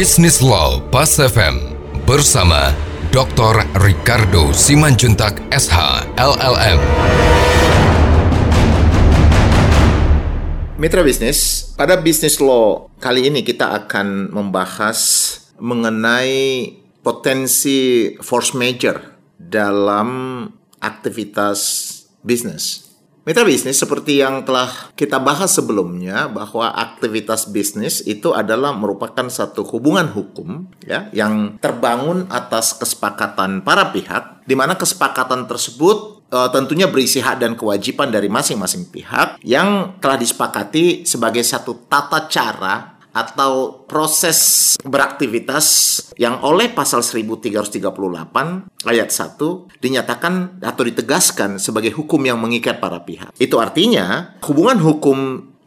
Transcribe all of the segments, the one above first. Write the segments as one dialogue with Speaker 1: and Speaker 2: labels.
Speaker 1: Business Law Pas FM bersama Dr. Ricardo Simanjuntak SH LLM.
Speaker 2: Mitra bisnis, pada bisnis law kali ini kita akan membahas mengenai potensi force major dalam aktivitas bisnis. Mitra bisnis seperti yang telah kita bahas sebelumnya bahwa aktivitas bisnis itu adalah merupakan satu hubungan hukum ya yang terbangun atas kesepakatan para pihak di mana kesepakatan tersebut uh, tentunya berisi hak dan kewajiban dari masing-masing pihak yang telah disepakati sebagai satu tata cara atau proses beraktivitas yang oleh pasal 1338 ayat 1 dinyatakan atau ditegaskan sebagai hukum yang mengikat para pihak. Itu artinya hubungan hukum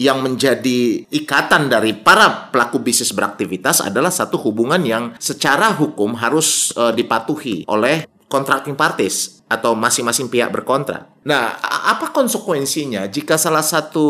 Speaker 2: yang menjadi ikatan dari para pelaku bisnis beraktivitas adalah satu hubungan yang secara hukum harus uh, dipatuhi oleh contracting parties atau masing-masing pihak berkontrak. Nah, apa konsekuensinya jika salah satu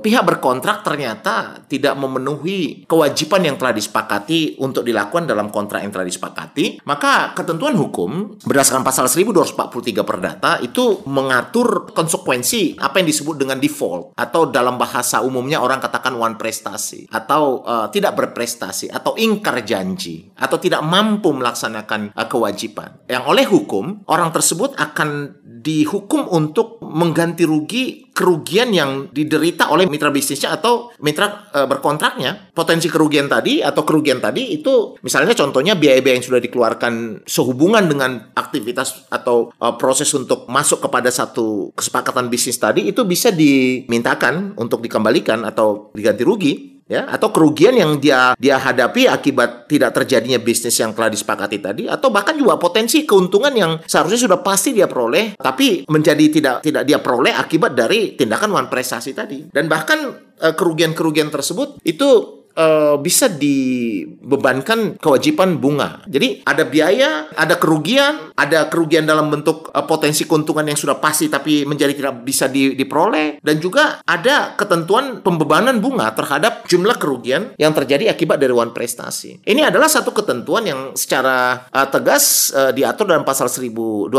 Speaker 2: pihak berkontrak ternyata tidak memenuhi kewajiban yang telah disepakati untuk dilakukan dalam kontrak yang telah disepakati? Maka ketentuan hukum berdasarkan pasal 1243 Perdata itu mengatur konsekuensi apa yang disebut dengan default atau dalam bahasa umumnya orang katakan one prestasi atau uh, tidak berprestasi atau ingkar janji atau tidak mampu melaksanakan uh, kewajiban. Yang oleh hukum orang tersebut akan dihukum untuk mengganti rugi kerugian yang diderita oleh mitra bisnisnya atau mitra e, berkontraknya. Potensi kerugian tadi atau kerugian tadi itu misalnya contohnya biaya-biaya yang sudah dikeluarkan sehubungan dengan aktivitas atau e, proses untuk masuk kepada satu kesepakatan bisnis tadi itu bisa dimintakan untuk dikembalikan atau diganti rugi ya atau kerugian yang dia dia hadapi akibat tidak terjadinya bisnis yang telah disepakati tadi atau bahkan juga potensi keuntungan yang seharusnya sudah pasti dia peroleh tapi menjadi tidak tidak dia peroleh akibat dari tindakan wan prestasi tadi. Dan bahkan eh, kerugian-kerugian tersebut itu uh, bisa dibebankan kewajiban bunga. Jadi ada biaya, ada kerugian, ada kerugian dalam bentuk uh, potensi keuntungan yang sudah pasti tapi menjadi tidak bisa di, diperoleh dan juga ada ketentuan pembebanan bunga terhadap jumlah kerugian yang terjadi akibat dari one prestasi. Ini adalah satu ketentuan yang secara uh, tegas uh, diatur dalam pasal 1243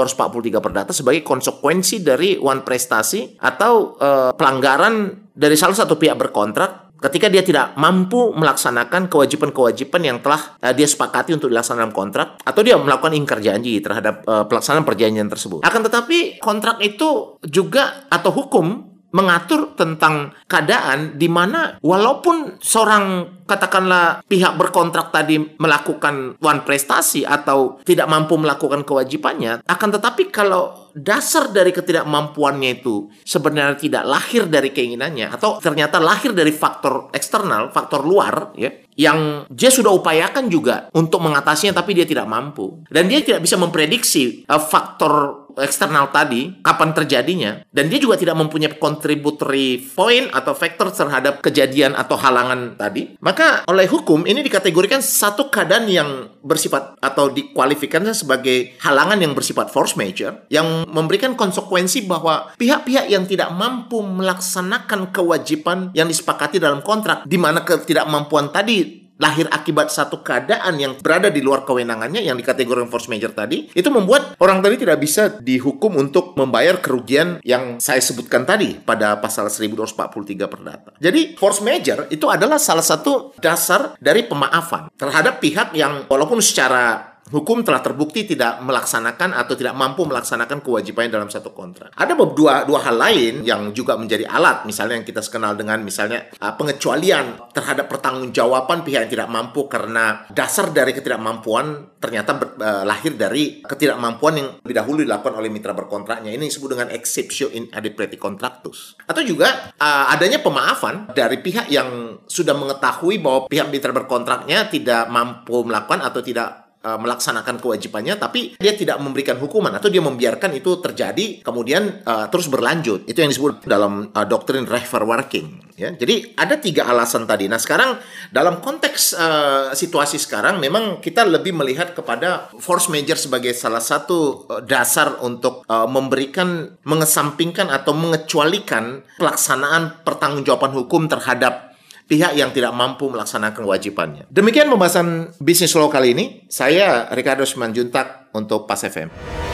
Speaker 2: Perdata sebagai konsekuensi dari one prestasi atau uh, pelanggaran dari salah satu pihak berkontrak ketika dia tidak mampu melaksanakan kewajiban-kewajiban yang telah uh, dia sepakati untuk dilaksanakan dalam kontrak atau dia melakukan ingkar janji terhadap uh, pelaksanaan perjanjian tersebut. Akan tetapi kontrak itu juga atau hukum mengatur tentang keadaan di mana walaupun seorang katakanlah pihak berkontrak tadi melakukan one prestasi atau tidak mampu melakukan kewajibannya akan tetapi kalau dasar dari ketidakmampuannya itu sebenarnya tidak lahir dari keinginannya atau ternyata lahir dari faktor eksternal, faktor luar ya yang dia sudah upayakan juga untuk mengatasinya tapi dia tidak mampu. Dan dia tidak bisa memprediksi uh, faktor eksternal tadi kapan terjadinya. Dan dia juga tidak mempunyai contributory point atau faktor terhadap kejadian atau halangan tadi. Maka oleh hukum ini dikategorikan satu keadaan yang bersifat atau dikualifikasikan sebagai halangan yang bersifat force major yang memberikan konsekuensi bahwa pihak-pihak yang tidak mampu melaksanakan kewajiban yang disepakati dalam kontrak di mana ketidakmampuan tadi lahir akibat satu keadaan yang berada di luar kewenangannya yang dikategorikan force major tadi itu membuat orang tadi tidak bisa dihukum untuk membayar kerugian yang saya sebutkan tadi pada pasal 1243 perdata. Jadi force major itu adalah salah satu dasar dari pemaafan terhadap pihak yang walaupun secara hukum telah terbukti tidak melaksanakan atau tidak mampu melaksanakan kewajibannya dalam satu kontrak. Ada dua dua hal lain yang juga menjadi alat, misalnya yang kita kenal dengan misalnya uh, pengecualian terhadap pertanggungjawaban pihak yang tidak mampu karena dasar dari ketidakmampuan ternyata ber, uh, lahir dari ketidakmampuan yang dahulu dilakukan oleh mitra berkontraknya. Ini disebut dengan exception in adipreti contractus. Atau juga uh, adanya pemaafan dari pihak yang sudah mengetahui bahwa pihak mitra berkontraknya tidak mampu melakukan atau tidak uh, melaksanakan kewajibannya tapi dia tidak memberikan hukuman atau dia membiarkan itu terjadi kemudian uh, terus berlanjut. Itu yang disebut dalam uh, doktrin refer working ya. Jadi ada tiga alasan tadi. Nah sekarang dalam konteks uh, situasi sekarang memang kita lebih melihat kepada force major sebagai salah satu uh, dasar untuk uh, memberikan mengesampingkan atau mengecualikan pelaksanaan pertanggungjawaban hukum terhadap pihak yang tidak mampu melaksanakan kewajibannya. Demikian pembahasan bisnis law kali ini. Saya Ricardo Simanjuntak untuk Pas FM.